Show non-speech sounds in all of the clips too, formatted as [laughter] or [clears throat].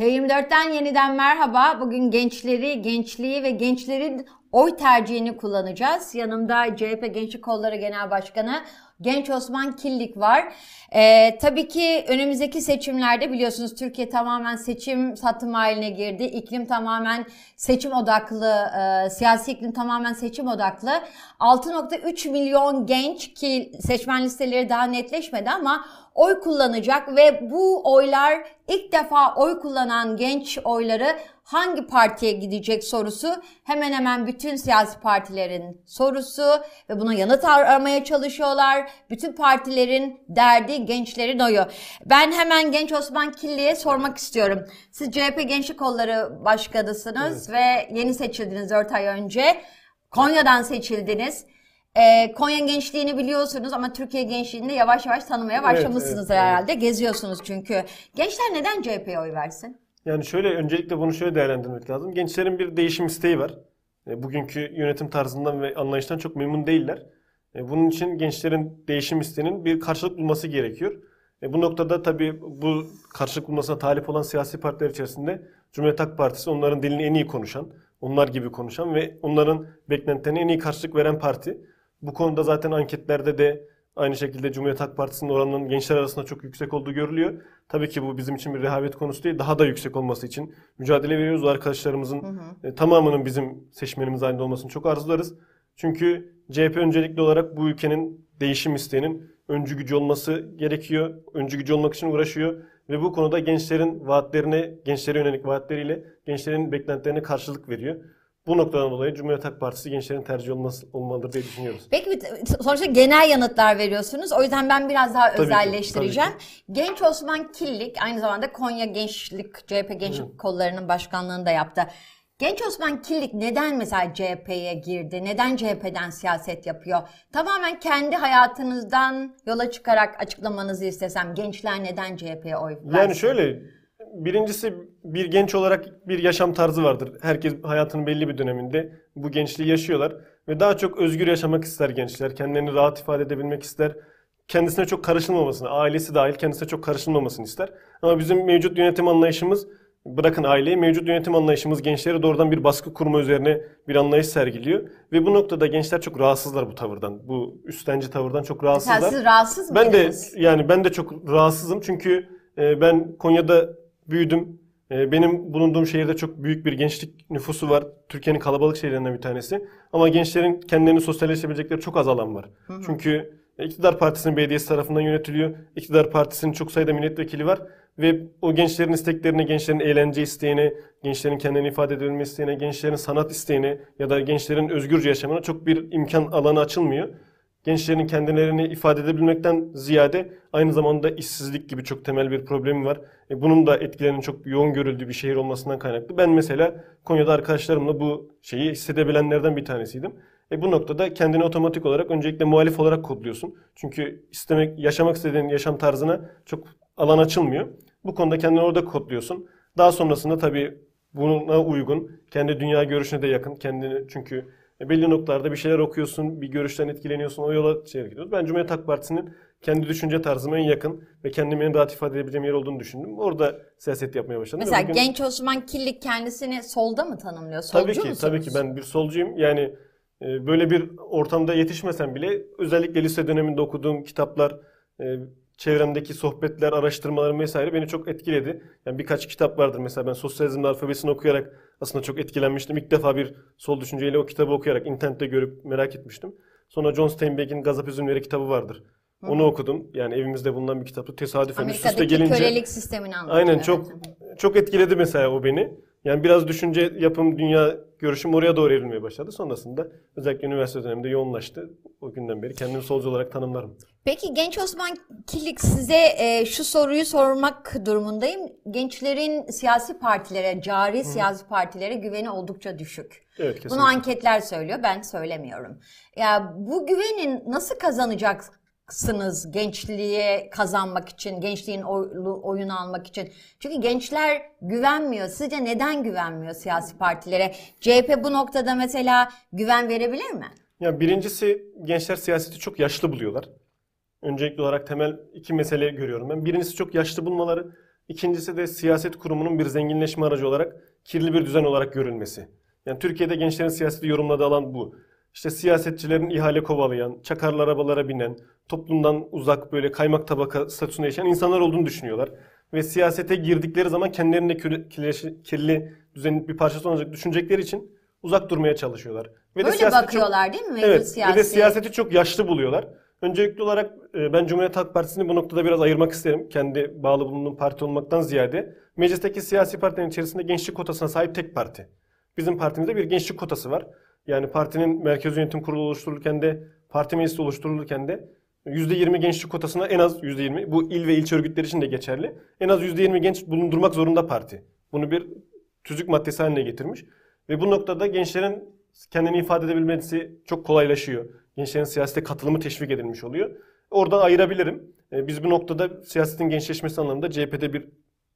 T24'ten yeniden merhaba. Bugün gençleri, gençliği ve gençlerin oy tercihini kullanacağız. Yanımda CHP Gençlik Kolları Genel Başkanı Genç Osman Killik var. Ee, tabii ki önümüzdeki seçimlerde biliyorsunuz Türkiye tamamen seçim satım haline girdi. İklim tamamen seçim odaklı, e, siyasi iklim tamamen seçim odaklı. 6.3 milyon genç ki seçmen listeleri daha netleşmedi ama oy kullanacak ve bu oylar ilk defa oy kullanan genç oyları hangi partiye gidecek sorusu hemen hemen bütün siyasi partilerin sorusu ve buna yanıt aramaya çalışıyorlar. Bütün partilerin derdi gençlerin oyu. Ben hemen Genç Osman Killi'ye sormak istiyorum. Siz CHP Gençlik Kolları Başkanısınız evet. ve yeni seçildiniz 4 ay önce. Konya'dan seçildiniz. Ee, Konya gençliğini biliyorsunuz ama Türkiye gençliğini de yavaş yavaş tanımaya başlamışsınız evet, evet, herhalde. Evet. Geziyorsunuz çünkü. Gençler neden CHP'ye oy versin? Yani şöyle öncelikle bunu şöyle değerlendirmek lazım. Gençlerin bir değişim isteği var. E, bugünkü yönetim tarzından ve anlayıştan çok memnun değiller. E, bunun için gençlerin değişim isteğinin bir karşılık bulması gerekiyor. E, bu noktada tabii bu karşılık bulmasına talip olan siyasi partiler içerisinde Cumhuriyet Halk Partisi onların dilini en iyi konuşan, onlar gibi konuşan ve onların beklentilerine en iyi karşılık veren parti. Bu konuda zaten anketlerde de aynı şekilde Cumhuriyet Halk Partisi'nin oranının gençler arasında çok yüksek olduğu görülüyor. Tabii ki bu bizim için bir rehavet konusu değil. Daha da yüksek olması için mücadele veriyoruz. Arkadaşlarımızın hı hı. E, tamamının bizim seçmenimiz halinde olmasını çok arzularız. Çünkü CHP öncelikli olarak bu ülkenin değişim isteğinin öncü gücü olması gerekiyor. Öncü gücü olmak için uğraşıyor. Ve bu konuda gençlerin vaatlerine, gençlere yönelik vaatleriyle gençlerin beklentilerine karşılık veriyor. Bu noktadan dolayı Cumhuriyet Halk Partisi gençlerin tercih olması, olmalıdır diye düşünüyoruz. Peki sonuçta genel yanıtlar veriyorsunuz. O yüzden ben biraz daha tabii özelleştireceğim. Ki, ki. Genç Osman Killik aynı zamanda Konya Gençlik CHP Gençlik Hı. Kolları'nın başkanlığını da yaptı. Genç Osman Killik neden mesela CHP'ye girdi? Neden CHP'den siyaset yapıyor? Tamamen kendi hayatınızdan yola çıkarak açıklamanızı istesem gençler neden CHP'ye oy versin? Yani şöyle birincisi bir genç olarak bir yaşam tarzı vardır. Herkes hayatının belli bir döneminde bu gençliği yaşıyorlar ve daha çok özgür yaşamak ister gençler. Kendilerini rahat ifade edebilmek ister. Kendisine çok karışılmamasını, ailesi dahil kendisine çok karışılmamasını ister. Ama bizim mevcut yönetim anlayışımız bırakın aileyi mevcut yönetim anlayışımız gençlere doğrudan bir baskı kurma üzerine bir anlayış sergiliyor. Ve bu noktada gençler çok rahatsızlar bu tavırdan. Bu üstenci tavırdan çok rahatsızlar. Mesela siz rahatsız mıydınız? Ben de yani ben de çok rahatsızım çünkü e, ben Konya'da büyüdüm. Ee, benim bulunduğum şehirde çok büyük bir gençlik nüfusu var. Türkiye'nin kalabalık şehirlerinden bir tanesi. Ama gençlerin kendilerini sosyalleşebilecekleri çok az alan var. Hı hı. Çünkü iktidar partisinin belediyesi tarafından yönetiliyor. İktidar partisinin çok sayıda milletvekili var. Ve o gençlerin isteklerine, gençlerin eğlence isteğine, gençlerin kendini ifade edebilme isteğine, gençlerin sanat isteğine ya da gençlerin özgürce yaşamına çok bir imkan alanı açılmıyor gençlerin kendilerini ifade edebilmekten ziyade aynı zamanda işsizlik gibi çok temel bir problemi var. E, bunun da etkilerinin çok yoğun görüldüğü bir şehir olmasından kaynaklı. Ben mesela Konya'da arkadaşlarımla bu şeyi hissedebilenlerden bir tanesiydim. E, bu noktada kendini otomatik olarak öncelikle muhalif olarak kodluyorsun. Çünkü istemek, yaşamak istediğin yaşam tarzına çok alan açılmıyor. Bu konuda kendini orada kodluyorsun. Daha sonrasında tabii buna uygun, kendi dünya görüşüne de yakın, kendini çünkü belli noktalarda bir şeyler okuyorsun, bir görüşten etkileniyorsun, o yola şey gidiyoruz. Ben Cumhuriyet Halk Partisi'nin kendi düşünce tarzıma en yakın ve kendimi en rahat ifade edebileceğim yer olduğunu düşündüm. Orada siyaset yapmaya başladım. Mesela bugün... genç Osman Killik kendisini solda mı tanımlıyor? Solcu tabii ki, musunuz? tabii ki ben bir solcuyum. Yani e, böyle bir ortamda yetişmesem bile özellikle lise döneminde okuduğum kitaplar, e, çevremdeki sohbetler, araştırmalar vesaire beni çok etkiledi. Yani birkaç kitap vardır mesela ben sosyalizmin alfabesini okuyarak aslında çok etkilenmiştim. İlk defa bir sol düşünceyle o kitabı okuyarak internette görüp merak etmiştim. Sonra John Steinbeck'in Gazap Üzümleri kitabı vardır. Hı. Onu okudum. Yani evimizde bulunan bir kitaptı. Tesadüfen üst üste gelince. kölelik sistemini anlatıyor. Aynen çok çok etkiledi mesela o beni. Yani biraz düşünce yapım, dünya görüşüm oraya doğru evrilmeye başladı. Sonrasında özellikle üniversite döneminde yoğunlaştı. O günden beri kendimi solcu olarak tanımlarım. Peki genç Osman Kilik size e, şu soruyu sormak durumundayım. Gençlerin siyasi partilere, cari Hı. siyasi partilere güveni oldukça düşük. Evet, kesinlikle. Bunu anketler söylüyor, ben söylemiyorum. Ya bu güvenin nasıl kazanacak sınız gençliğe kazanmak için, gençliğin oyunu almak için? Çünkü gençler güvenmiyor. Sizce neden güvenmiyor siyasi partilere? CHP bu noktada mesela güven verebilir mi? Ya birincisi gençler siyaseti çok yaşlı buluyorlar. Öncelikli olarak temel iki mesele görüyorum ben. Birincisi çok yaşlı bulmaları. İkincisi de siyaset kurumunun bir zenginleşme aracı olarak kirli bir düzen olarak görülmesi. Yani Türkiye'de gençlerin siyaseti yorumladığı alan bu. İşte siyasetçilerin ihale kovalayan, çakarlı arabalara binen, toplumdan uzak böyle kaymak tabaka statüsünde yaşayan insanlar olduğunu düşünüyorlar. Ve siyasete girdikleri zaman kendilerinde kirli, kirli düzenin bir parçası olacak düşünecekleri için uzak durmaya çalışıyorlar. Ve Böyle siyaseti bakıyorlar değil mi? Mevcut Evet, siyasi. ve de siyaseti çok yaşlı buluyorlar. Öncelikli olarak e, ben Cumhuriyet Halk Partisi'ni bu noktada biraz ayırmak isterim. Kendi bağlı bulunduğum parti olmaktan ziyade. Meclisteki siyasi partilerin içerisinde gençlik kotasına sahip tek parti. Bizim partimizde bir gençlik kotası var. Yani partinin merkez yönetim kurulu oluşturulurken de, parti meclisi oluşturulurken de %20 gençlik kotasına en az %20, bu il ve ilçe örgütleri için de geçerli. En az %20 genç bulundurmak zorunda parti. Bunu bir tüzük maddesi haline getirmiş. Ve bu noktada gençlerin kendini ifade edebilmesi çok kolaylaşıyor. Gençlerin siyasete katılımı teşvik edilmiş oluyor. Oradan ayırabilirim. E, biz bu noktada siyasetin gençleşmesi anlamında CHP'de bir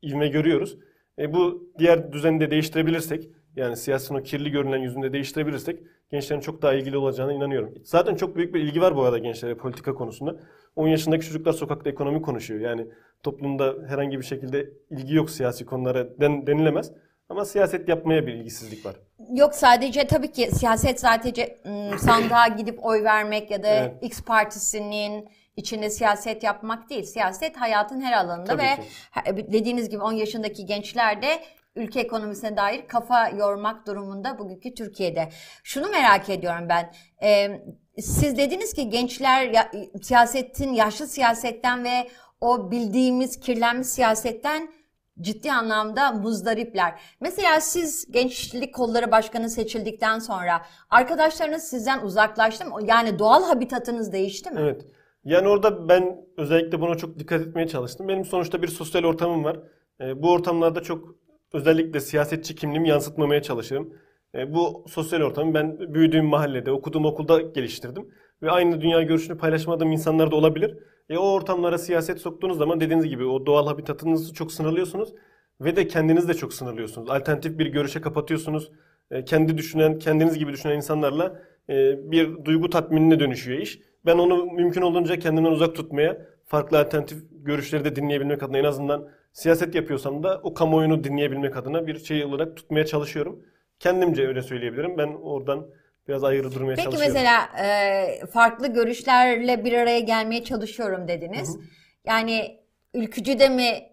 ivme görüyoruz. E, bu diğer düzeni de değiştirebilirsek, yani siyasetin o kirli görünen yüzünde değiştirebilirsek gençlerin çok daha ilgili olacağına inanıyorum. Zaten çok büyük bir ilgi var bu arada gençlere politika konusunda. 10 yaşındaki çocuklar sokakta ekonomi konuşuyor. Yani toplumda herhangi bir şekilde ilgi yok siyasi konulara den, denilemez. Ama siyaset yapmaya bir ilgisizlik var. Yok sadece tabii ki siyaset sadece sandığa gidip oy vermek ya da Evet. X partisinin içinde siyaset yapmak değil. Siyaset hayatın her alanında Tabii ve ki. dediğiniz gibi 10 yaşındaki gençler de ülke ekonomisine dair kafa yormak durumunda bugünkü Türkiye'de. Şunu merak ediyorum ben. Ee, siz dediniz ki gençler ya- siyasetin, yaşlı siyasetten ve o bildiğimiz kirlenmiş siyasetten ciddi anlamda muzdaripler. Mesela siz Gençlik Kolları Başkanı seçildikten sonra arkadaşlarınız sizden uzaklaştı mı? Yani doğal habitatınız değişti mi? Evet. Yani orada ben özellikle buna çok dikkat etmeye çalıştım. Benim sonuçta bir sosyal ortamım var. E, bu ortamlarda çok özellikle siyasetçi kimliğimi yansıtmamaya çalışırım. E, bu sosyal ortamı ben büyüdüğüm mahallede, okuduğum okulda geliştirdim. Ve aynı dünya görüşünü paylaşmadığım insanlar da olabilir. E, o ortamlara siyaset soktuğunuz zaman dediğiniz gibi o doğal habitatınızı çok sınırlıyorsunuz. Ve de kendiniz de çok sınırlıyorsunuz. Alternatif bir görüşe kapatıyorsunuz. E, kendi düşünen, kendiniz gibi düşünen insanlarla e, bir duygu tatminine dönüşüyor iş. Ben onu mümkün olduğunca kendimden uzak tutmaya, farklı alternatif görüşleri de dinleyebilmek adına en azından siyaset yapıyorsam da o kamuoyunu dinleyebilmek adına bir şey olarak tutmaya çalışıyorum. Kendimce öyle söyleyebilirim. Ben oradan biraz ayrı durmaya Peki çalışıyorum. mesela e, farklı görüşlerle bir araya gelmeye çalışıyorum dediniz. Yani ülkücüde mi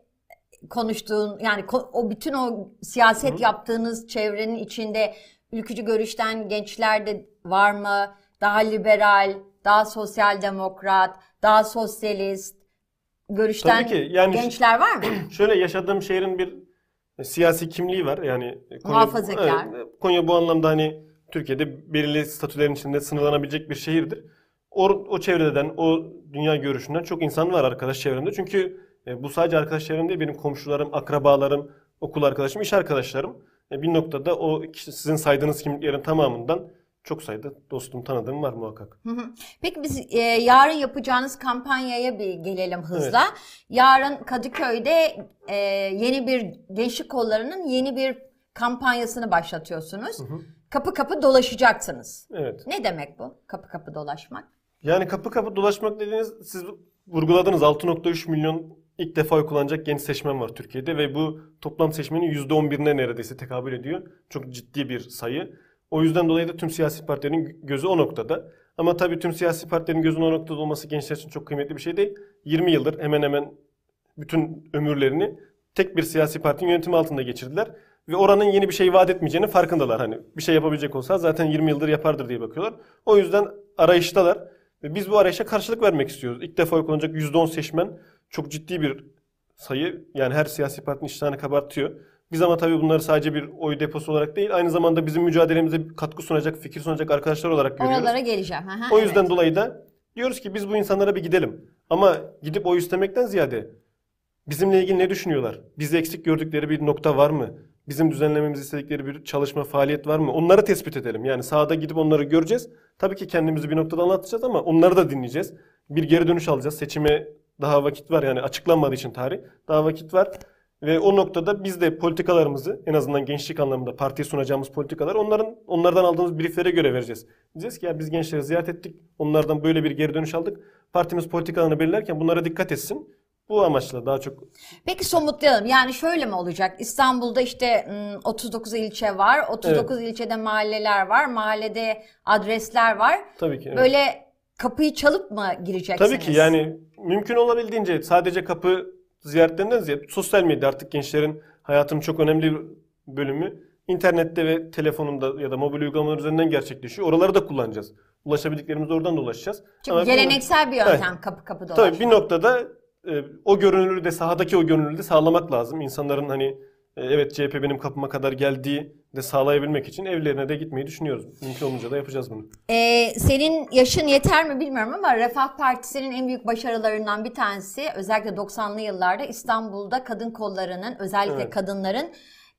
konuştuğun yani o bütün o siyaset yaptığınız çevrenin içinde ülkücü görüşten gençler de var mı? Daha liberal, daha sosyal demokrat, daha sosyalist görüşten Tabii ki, yani- gençler var mı? [clears throat] Şöyle yaşadığım şehrin bir e, siyasi kimliği var. Yani Konya, Muhafazakar. Evet, Konya bu anlamda hani Türkiye'de belirli statülerin içinde sınırlanabilecek bir şehirdir. O, o çevreden, o dünya görüşünden çok insan var arkadaş çevremde. Çünkü e, bu sadece arkadaş çevrem değil, benim komşularım, akrabalarım, okul arkadaşım, iş arkadaşlarım. E, bir noktada o sizin saydığınız kimliklerin tamamından çok sayıda dostum, tanıdığım var muhakkak. Hı hı. Peki biz e, yarın yapacağınız kampanyaya bir gelelim hızla. Yarın Kadıköy'de e, yeni bir gençlik kollarının yeni bir kampanyasını başlatıyorsunuz. Kapı kapı dolaşacaksınız. Evet. Ne demek bu? Kapı kapı dolaşmak. Yani kapı kapı dolaşmak dediğiniz siz vurguladınız 6.3 milyon ilk defa oy kullanacak genç seçmen var Türkiye'de ve bu toplam seçmenin %11'ine neredeyse tekabül ediyor. Çok ciddi bir sayı. O yüzden dolayı da tüm siyasi partilerin gözü o noktada. Ama tabii tüm siyasi partilerin gözünün o noktada olması gençler için çok kıymetli bir şey değil. 20 yıldır hemen hemen bütün ömürlerini tek bir siyasi partinin yönetimi altında geçirdiler. Ve oranın yeni bir şey vaat etmeyeceğinin farkındalar. Hani bir şey yapabilecek olsa zaten 20 yıldır yapardır diye bakıyorlar. O yüzden arayıştalar. Ve biz bu arayışa karşılık vermek istiyoruz. İlk defa oy kullanacak %10 seçmen çok ciddi bir sayı. Yani her siyasi partinin iştahını kabartıyor. Biz ama tabii bunları sadece bir oy deposu olarak değil, aynı zamanda bizim mücadelemize katkı sunacak, fikir sunacak arkadaşlar olarak görüyoruz. Oralara geleceğim. Hı, O yüzden evet. dolayı da diyoruz ki biz bu insanlara bir gidelim. Ama gidip oy istemekten ziyade bizimle ilgili ne düşünüyorlar? Bizi eksik gördükleri bir nokta var mı? Bizim düzenlememizi istedikleri bir çalışma, faaliyet var mı? Onları tespit edelim. Yani sahada gidip onları göreceğiz. Tabii ki kendimizi bir noktada anlatacağız ama onları da dinleyeceğiz. Bir geri dönüş alacağız. Seçime daha vakit var yani açıklanmadığı için tarih. Daha vakit var. Ve o noktada biz de politikalarımızı en azından gençlik anlamında partiye sunacağımız politikalar onların onlardan aldığımız brieflere göre vereceğiz. Diyeceğiz ki ya biz gençleri ziyaret ettik. Onlardan böyle bir geri dönüş aldık. Partimiz politikalarını belirlerken bunlara dikkat etsin. Bu amaçla daha çok Peki somutlayalım. Yani şöyle mi olacak? İstanbul'da işte ım, 39 ilçe var. 39 ilçede mahalleler var. Mahallede adresler var. tabii ki. evet. Böyle kapıyı çalıp mı gireceksiniz? Tabii ki yani mümkün olabildiğince sadece kapı ziyaretlerinden ziyade sosyal medya artık gençlerin hayatının çok önemli bir bölümü internette ve telefonunda ya da mobil uygulamalar üzerinden gerçekleşiyor. Oraları da kullanacağız. Ulaşabildiklerimiz oradan da ulaşacağız. Çünkü Ama geleneksel bir yöntem kapı kapı dolaşmak. Tabii bir noktada e, o görünürlüğü de sahadaki o görünürlüğü de sağlamak lazım. İnsanların hani evet CHP benim kapıma kadar geldiği de sağlayabilmek için evlerine de gitmeyi düşünüyoruz. Mümkün olunca da yapacağız bunu. Ee, senin yaşın yeter mi bilmiyorum ama Refah Partisi'nin en büyük başarılarından bir tanesi özellikle 90'lı yıllarda İstanbul'da kadın kollarının özellikle Evet. kadınların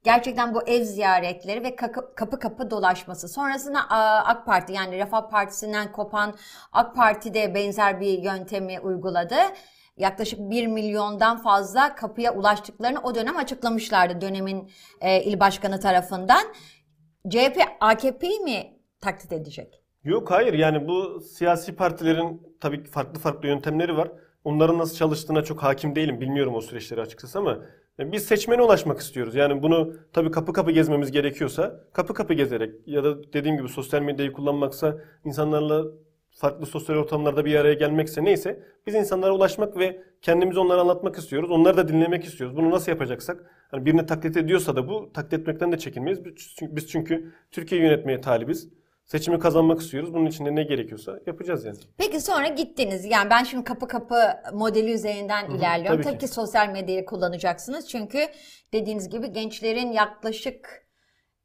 gerçekten bu ev ziyaretleri ve kapı kapı, dolaşması. Sonrasında AK Parti yani Refah Partisi'nden kopan AK Parti de benzer bir yöntemi uyguladı. Yaklaşık 1 milyondan fazla kapıya ulaştıklarını o dönem açıklamışlardı dönemin e, il başkanı tarafından. CHP AKP'yi mi taklit edecek? Yok hayır yani bu siyasi partilerin tabii farklı farklı yöntemleri var. Onların nasıl çalıştığına çok hakim değilim. Bilmiyorum o süreçleri açıkçası ama e, biz seçmene ulaşmak istiyoruz. Yani bunu tabii kapı kapı gezmemiz gerekiyorsa kapı kapı gezerek ya da dediğim gibi sosyal medyayı kullanmaksa insanlarla farklı sosyal ortamlarda bir araya gelmekse neyse biz insanlara ulaşmak ve kendimizi onlara anlatmak istiyoruz. Onları da dinlemek istiyoruz. Bunu nasıl yapacaksak hani birini taklit ediyorsa da bu taklit etmekten de çekinmeyiz. Biz çünkü- Türkiye'yi yönetmeye talibiz. Seçimi kazanmak istiyoruz. Bunun için de ne gerekiyorsa yapacağız yani. Peki sonra gittiniz. Yani ben şimdi kapı kapı modeli üzerinden ilerliyorum. tabii Tabii, ki. ki. sosyal medyayı kullanacaksınız. Çünkü dediğiniz gibi gençlerin yaklaşık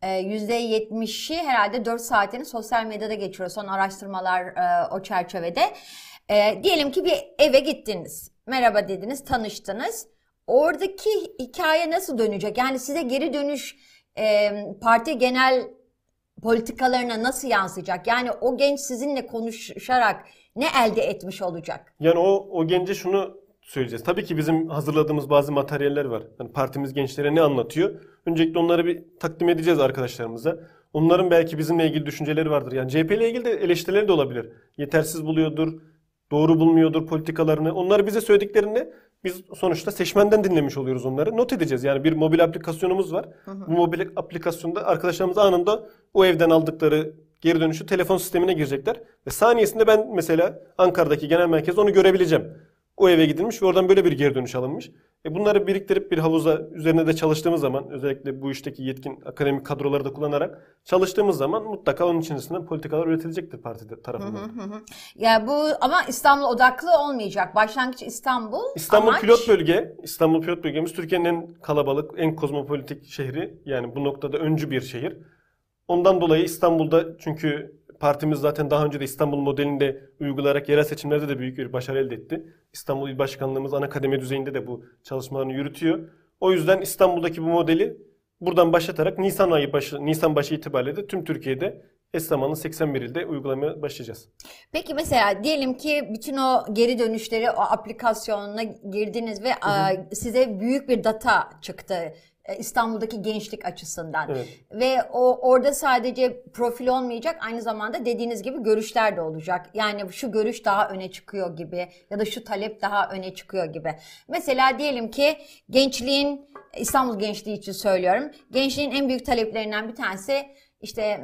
%70'i herhalde 4 saatini sosyal medyada geçiriyor. Son araştırmalar e, o çerçevede. E, diyelim ki bir eve gittiniz. Merhaba dediniz, tanıştınız. Oradaki hikaye nasıl dönecek? Yani size geri dönüş e, parti genel politikalarına nasıl yansıyacak? Yani o genç sizinle konuşarak ne elde etmiş olacak? Yani o o gence şunu söyleyeceğiz. Tabii ki bizim hazırladığımız bazı materyaller var. Yani partimiz gençlere ne anlatıyor? Öncelikle onları bir takdim edeceğiz arkadaşlarımıza. Onların belki bizimle ilgili düşünceleri vardır. Yani CHP ile ilgili de eleştirileri de olabilir. Yetersiz buluyordur, doğru bulmuyordur politikalarını. Onları bize söylediklerinde biz sonuçta seçmenden dinlemiş oluyoruz onları. Not edeceğiz. Yani bir mobil aplikasyonumuz var. Bu mobil aplikasyonda arkadaşlarımız anında o evden aldıkları geri dönüşü telefon sistemine girecekler. Ve saniyesinde ben mesela Ankara'daki genel merkez onu görebileceğim. O eve gidilmiş ve oradan böyle bir geri dönüş alınmış. E bunları biriktirip bir havuza üzerine de çalıştığımız zaman özellikle bu işteki yetkin akademik kadroları da kullanarak çalıştığımız zaman mutlaka onun içerisinden politikalar üretilecektir parti tarafından. Ya bu ama İstanbul odaklı olmayacak. Başlangıç İstanbul. İstanbul amaç- pilot bölge, İstanbul pilot bölgemiz Türkiye'nin en kalabalık, en kozmopolitik şehri. Yani bu noktada öncü bir şehir. Ondan dolayı İstanbul'da çünkü partimiz zaten daha önce de İstanbul modelini de uygulayarak yerel seçimlerde de büyük bir başarı elde etti. İstanbul İl Başkanlığımız ana kademe düzeyinde de bu çalışmalarını yürütüyor. O yüzden İstanbul'daki bu modeli buradan başlatarak Nisan ayı başı, Nisan başı itibariyle de tüm Türkiye'de eş zamanlı 81 ilde uygulamaya başlayacağız. Peki mesela diyelim ki bütün o geri dönüşleri o aplikasyonuna girdiniz ve a, size büyük bir data çıktı. E, İstanbul'daki gençlik açısından. Evet. Ve o orada sadece profil olmayacak aynı zamanda dediğiniz gibi görüşler de olacak. Yani şu görüş daha öne çıkıyor gibi ya da şu talep daha öne çıkıyor gibi. Mesela diyelim ki gençliğin İstanbul gençliği için söylüyorum. Gençliğin en büyük taleplerinden bir tanesi işte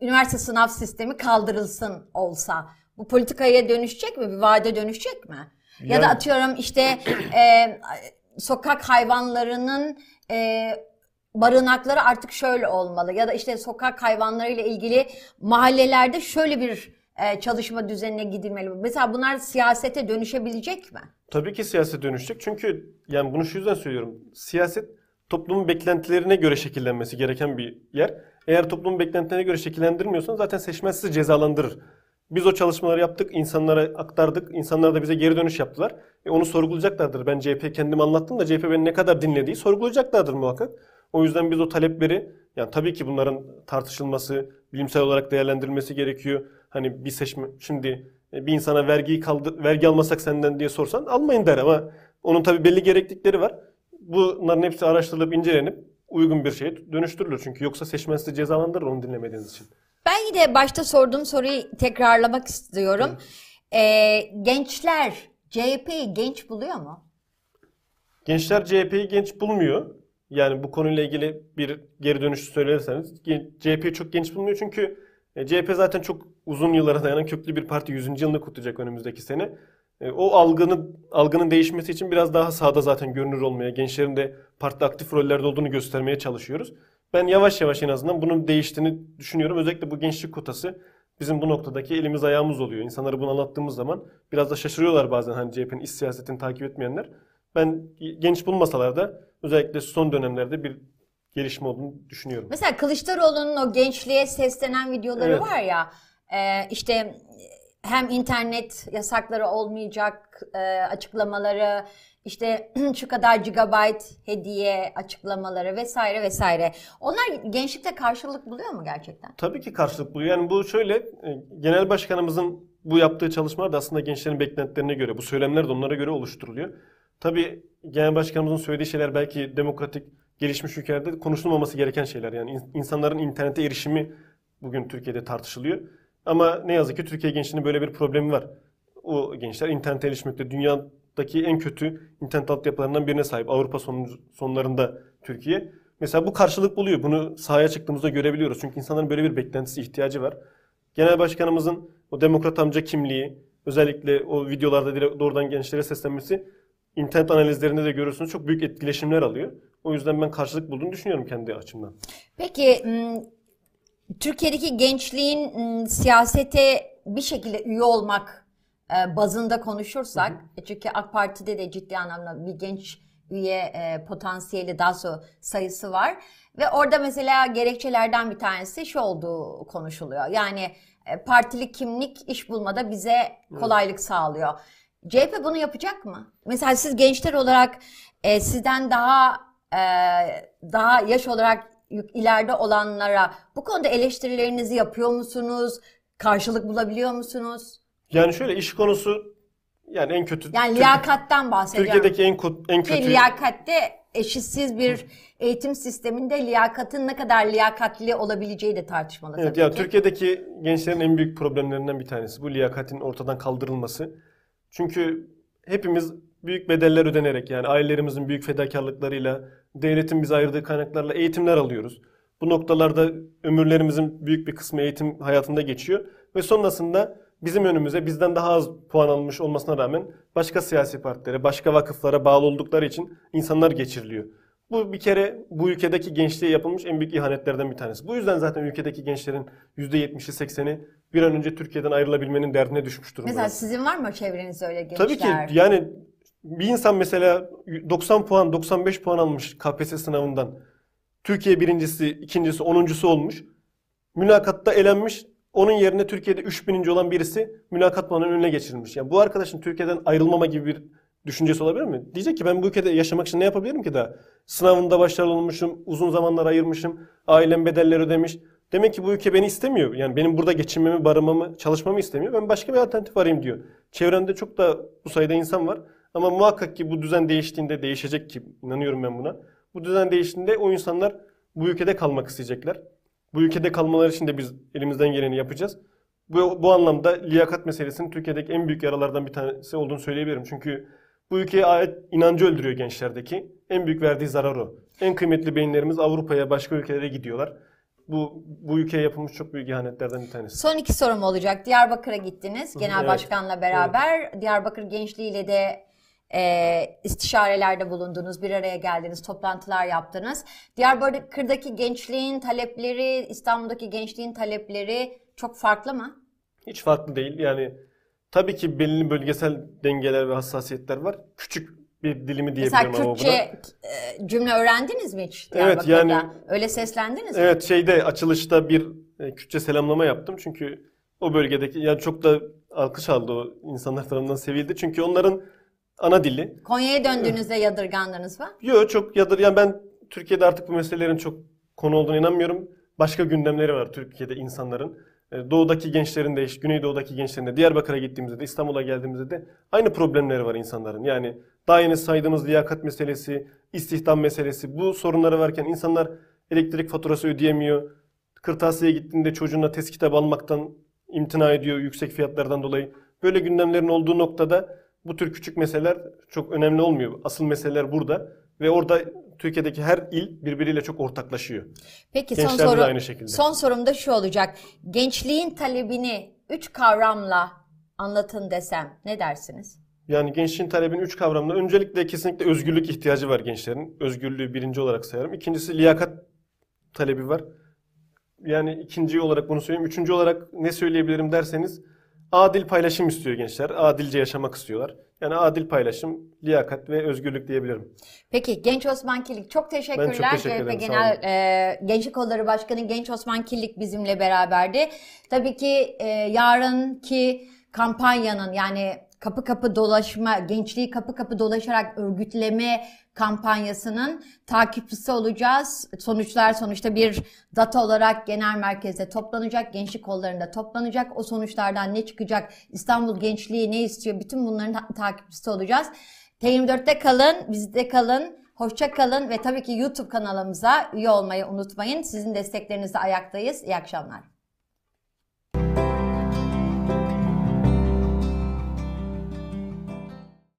üniversite sınav sistemi kaldırılsın olsa. Bu politikaya dönüşecek mi? Bir vaade dönüşecek mi? Ya da Yani- atıyorum işte e, [clears throat] sokak hayvanlarının e, barınakları artık şöyle olmalı ya da işte sokak hayvanlarıyla ilgili mahallelerde şöyle bir e, çalışma düzenine gidilmeli. Mesela bunlar siyasete dönüşebilecek mi? Tabii ki siyasete dönüşecek. Çünkü yani bunu şu yüzden söylüyorum. Siyaset toplumun beklentilerine göre şekillenmesi gereken bir yer. Eğer toplumun beklentilerine göre şekillendirmiyorsan zaten seçmen sizi cezalandırır. Biz o çalışmaları yaptık, insanlara aktardık. İnsanlar da bize geri dönüş yaptılar. E onu sorgulayacaklardır. Ben CHP kendim anlattım da CHP beni ne kadar dinlediği sorgulayacaklardır muhakkak. O yüzden biz o talepleri yani tabii ki bunların tartışılması, bilimsel olarak değerlendirilmesi gerekiyor. Hani bir seçme şimdi e, bir insana vergiyi kaldı vergi almasak senden diye sorsan almayın der ama onun tabii belli gereklilikleri var. Bunların hepsi araştırılıp incelenip uygun bir şeye dönüştürülür. Çünkü yoksa seçmen sizi cezalandırır onu dinlemediğiniz için. Ben yine başta sorduğum soruyu tekrarlamak istiyorum. Ee, gençler CHP'yi genç buluyor mu? Gençler CHP'yi genç bulmuyor. Yani bu konuyla ilgili bir geri dönüş söylerseniz CHP'yi çok genç bulmuyor çünkü e, CHP zaten çok uzun yıllara dayanan köklü bir parti 100. yılını kutlayacak önümüzdeki sene. E, O algının algının değişmesi için biraz daha sahada zaten görünür olmaya, gençlerin de partide aktif rollerde olduğunu göstermeye çalışıyoruz. Ben yavaş yavaş en azından bunun değiştiğini düşünüyorum. Özellikle bu gençlik kotası bizim bu noktadaki elimiz ayağımız oluyor. İnsanlara bunu anlattığımız zaman biraz da şaşırıyorlar bazen hani CHP'nin iş siyasetini takip etmeyenler. Ben genç bulmasalar da özellikle son dönemlerde bir gelişme olduğunu düşünüyorum. Mesela Kılıçdaroğlu'nun o gençliğe seslenen videoları Evet. var ya e, işte hem internet yasakları olmayacak e, açıklamaları işte [clears throat] şu kadar gigabyte hediye açıklamaları vesaire vesaire. Onlar gençlikte karşılık buluyor mu gerçekten? Tabii ki karşılık buluyor. Yani bu şöyle, e, genel başkanımızın bu yaptığı çalışmalar da aslında gençlerin beklentilerine göre, bu söylemler de onlara göre oluşturuluyor. Tabii genel başkanımızın söylediği şeyler belki demokratik, gelişmiş ülkelerde konuşulmaması gereken şeyler. Yani in- insanların internete erişimi bugün Türkiye'de tartışılıyor. Ama ne yazık ki Türkiye gençliğinin böyle bir problemi var. O gençler internete erişmekte dünyadaki en kötü internet altyapılarından birine sahip. Avrupa sonuncu- sonlarında Türkiye. Mesela bu karşılık buluyor. Bunu sahaya çıktığımızda görebiliyoruz. Çünkü insanların böyle bir beklentisi, ihtiyacı var. Genel başkanımızın o demokrat amca kimliği, özellikle o videolarda direkt doğrudan gençlere seslenmesi internet analizlerinde de görürsünüz çok büyük etkileşimler alıyor. O yüzden ben karşılık bulduğunu düşünüyorum kendi açımdan. Peki Türkiye'deki gençliğin siyasete bir şekilde üye olmak bazında konuşursak e, çünkü AK Parti'de de ciddi anlamda bir genç üye e, potansiyeli daha sonra sayısı var ve orada mesela gerekçelerden bir tanesi şu olduğu konuşuluyor. Yani e, partili kimlik iş bulmada bize kolaylık sağlıyor. CHP bunu yapacak mı? Mesela siz gençler olarak e, sizden daha e, daha yaş olarak ileride olanlara bu konuda eleştirilerinizi yapıyor musunuz? Karşılık bulabiliyor musunuz? Yani şöyle iş konusu yani en kötü Yani liyakattan bahsediyorum. Türkiye'deki en en Ki kötü liyakatte eşitsiz bir eğitim sisteminde liyakatın ne kadar liyakatli olabileceği de tartışmalı Evet tabii ya ki. Türkiye'deki gençlerin en büyük problemlerinden bir tanesi bu liyakatin ortadan kaldırılması. Çünkü hepimiz büyük bedeller ödenerek yani ailelerimizin büyük fedakarlıklarıyla, devletin bize ayırdığı kaynaklarla eğitimler alıyoruz. Bu noktalarda ömürlerimizin büyük bir kısmı eğitim hayatında geçiyor ve sonrasında bizim önümüze bizden daha az puan almış olmasına rağmen başka siyasi partilere, başka vakıflara bağlı oldukları için insanlar geçiriliyor. Bu bir kere bu ülkedeki gençliğe yapılmış en büyük ihanetlerden bir tanesi. Bu yüzden zaten ülkedeki gençlerin %70'i 80'i bir an önce Türkiye'den ayrılabilmenin derdine düşmüş durumda. Mesela sizin var mı çevrenizde öyle gençler? Tabii ki yani bir insan mesela 90 puan 95 puan almış KPSS sınavından. Türkiye birincisi, ikincisi, onuncusu olmuş. Mülakatta elenmiş. Onun yerine Türkiye'de 3000. olan birisi mülakat puanının önüne geçirilmiş. Yani bu arkadaşın Türkiye'den ayrılmama gibi bir düşüncesi olabilir mi? Diyecek ki ben bu ülkede yaşamak için ne yapabilirim ki daha? Sınavında başarılı olmuşum, uzun zamanlar ayırmışım, ailem bedeller ödemiş. Demek ki bu ülke beni istemiyor. Yani benim burada geçinmemi, barınmamı, çalışmamı istemiyor. Ben başka bir alternatif arayayım diyor. Çevremde çok da bu sayıda insan var. Ama muhakkak ki bu düzen değiştiğinde değişecek ki inanıyorum ben buna. Bu düzen değiştiğinde o insanlar bu ülkede kalmak isteyecekler. Bu ülkede kalmaları için de biz elimizden geleni yapacağız. Bu, bu anlamda liyakat meselesinin Türkiye'deki en büyük yaralardan bir tanesi olduğunu söyleyebilirim. Çünkü bu ülkeye ait inancı öldürüyor gençlerdeki. En büyük verdiği zarar o. En kıymetli beyinlerimiz Avrupa'ya, başka ülkelere gidiyorlar. Bu bu ülkeye yapılmış çok büyük ihanetlerden bir tanesi. Son iki sorum olacak. Diyarbakır'a gittiniz genel Evet. başkanla beraber. Diyarbakır gençliğiyle de e, istişarelerde bulundunuz, bir araya geldiniz, toplantılar yaptınız. Diyarbakır'daki gençliğin talepleri, İstanbul'daki gençliğin talepleri çok farklı mı? Hiç farklı değil. Yani tabii ki belli bölgesel dengeler ve hassasiyetler var. Küçük bir dilimi diyebilirim Mesela ama Kürtçe buna. e, cümle öğrendiniz mi hiç Evet, yani- Öyle seslendiniz mi? Evet şeyde açılışta bir e, Kürtçe selamlama yaptım. Çünkü o bölgedeki yani çok da alkış aldı o insanlar tarafından sevildi. Çünkü onların ana dili. Konya'ya döndüğünüzde yadırgandınız mı? Yok çok yadır yani ben Türkiye'de artık bu meselelerin çok konu olduğunu inanmıyorum. Başka gündemleri var Türkiye'de insanların. E, Doğudaki gençlerin de, Güneydoğu'daki gençlerin de, Diyarbakır'a gittiğimizde de, İstanbul'a geldiğimizde de aynı problemleri var insanların. Yani daha yeni saydığımız liyakat meselesi, istihdam meselesi, bu sorunları varken insanlar elektrik faturası ödeyemiyor. Kırtasiye gittiğinde çocuğuna test kitabı almaktan imtina ediyor yüksek fiyatlardan dolayı. Böyle gündemlerin olduğu noktada bu tür küçük meseleler çok önemli olmuyor. Asıl meseleler burada ve orada Türkiye'deki her il birbiriyle çok ortaklaşıyor. Peki son Gençlerde de soru aynı şekilde. son sorum da şu olacak. Gençliğin talebini üç kavramla anlatın desem ne dersiniz? Yani gençliğin talebinin üç kavramda öncelikle kesinlikle özgürlük ihtiyacı var gençlerin. Özgürlüğü birinci olarak sayarım. İkincisi liyakat talebi var. Yani ikinci olarak bunu söyleyeyim. Üçüncü olarak ne söyleyebilirim derseniz adil paylaşım istiyor gençler. Adilce yaşamak istiyorlar. Yani adil paylaşım, liyakat ve özgürlük diyebilirim. Peki Genç Osman Kilik çok teşekkürler. Ben çok teşekkür ederim, sağ Genel e, Gençlik Kolları Başkanı Genç Osman Kilik bizimle beraberdi. Tabii ki e, yarınki kampanyanın yani kapı kapı dolaşma, gençliği kapı kapı dolaşarak örgütleme kampanyasının takipçisi olacağız. Sonuçlar sonuçta bir data olarak genel merkezde toplanacak, gençlik kollarında toplanacak. O sonuçlardan ne çıkacak, İstanbul gençliği ne istiyor, bütün bunların ta- takipçisi olacağız. T24'te kalın, bizde kalın, hoşça kalın ve tabii ki YouTube kanalımıza üye olmayı unutmayın. Sizin desteklerinizle ayaktayız. İyi akşamlar.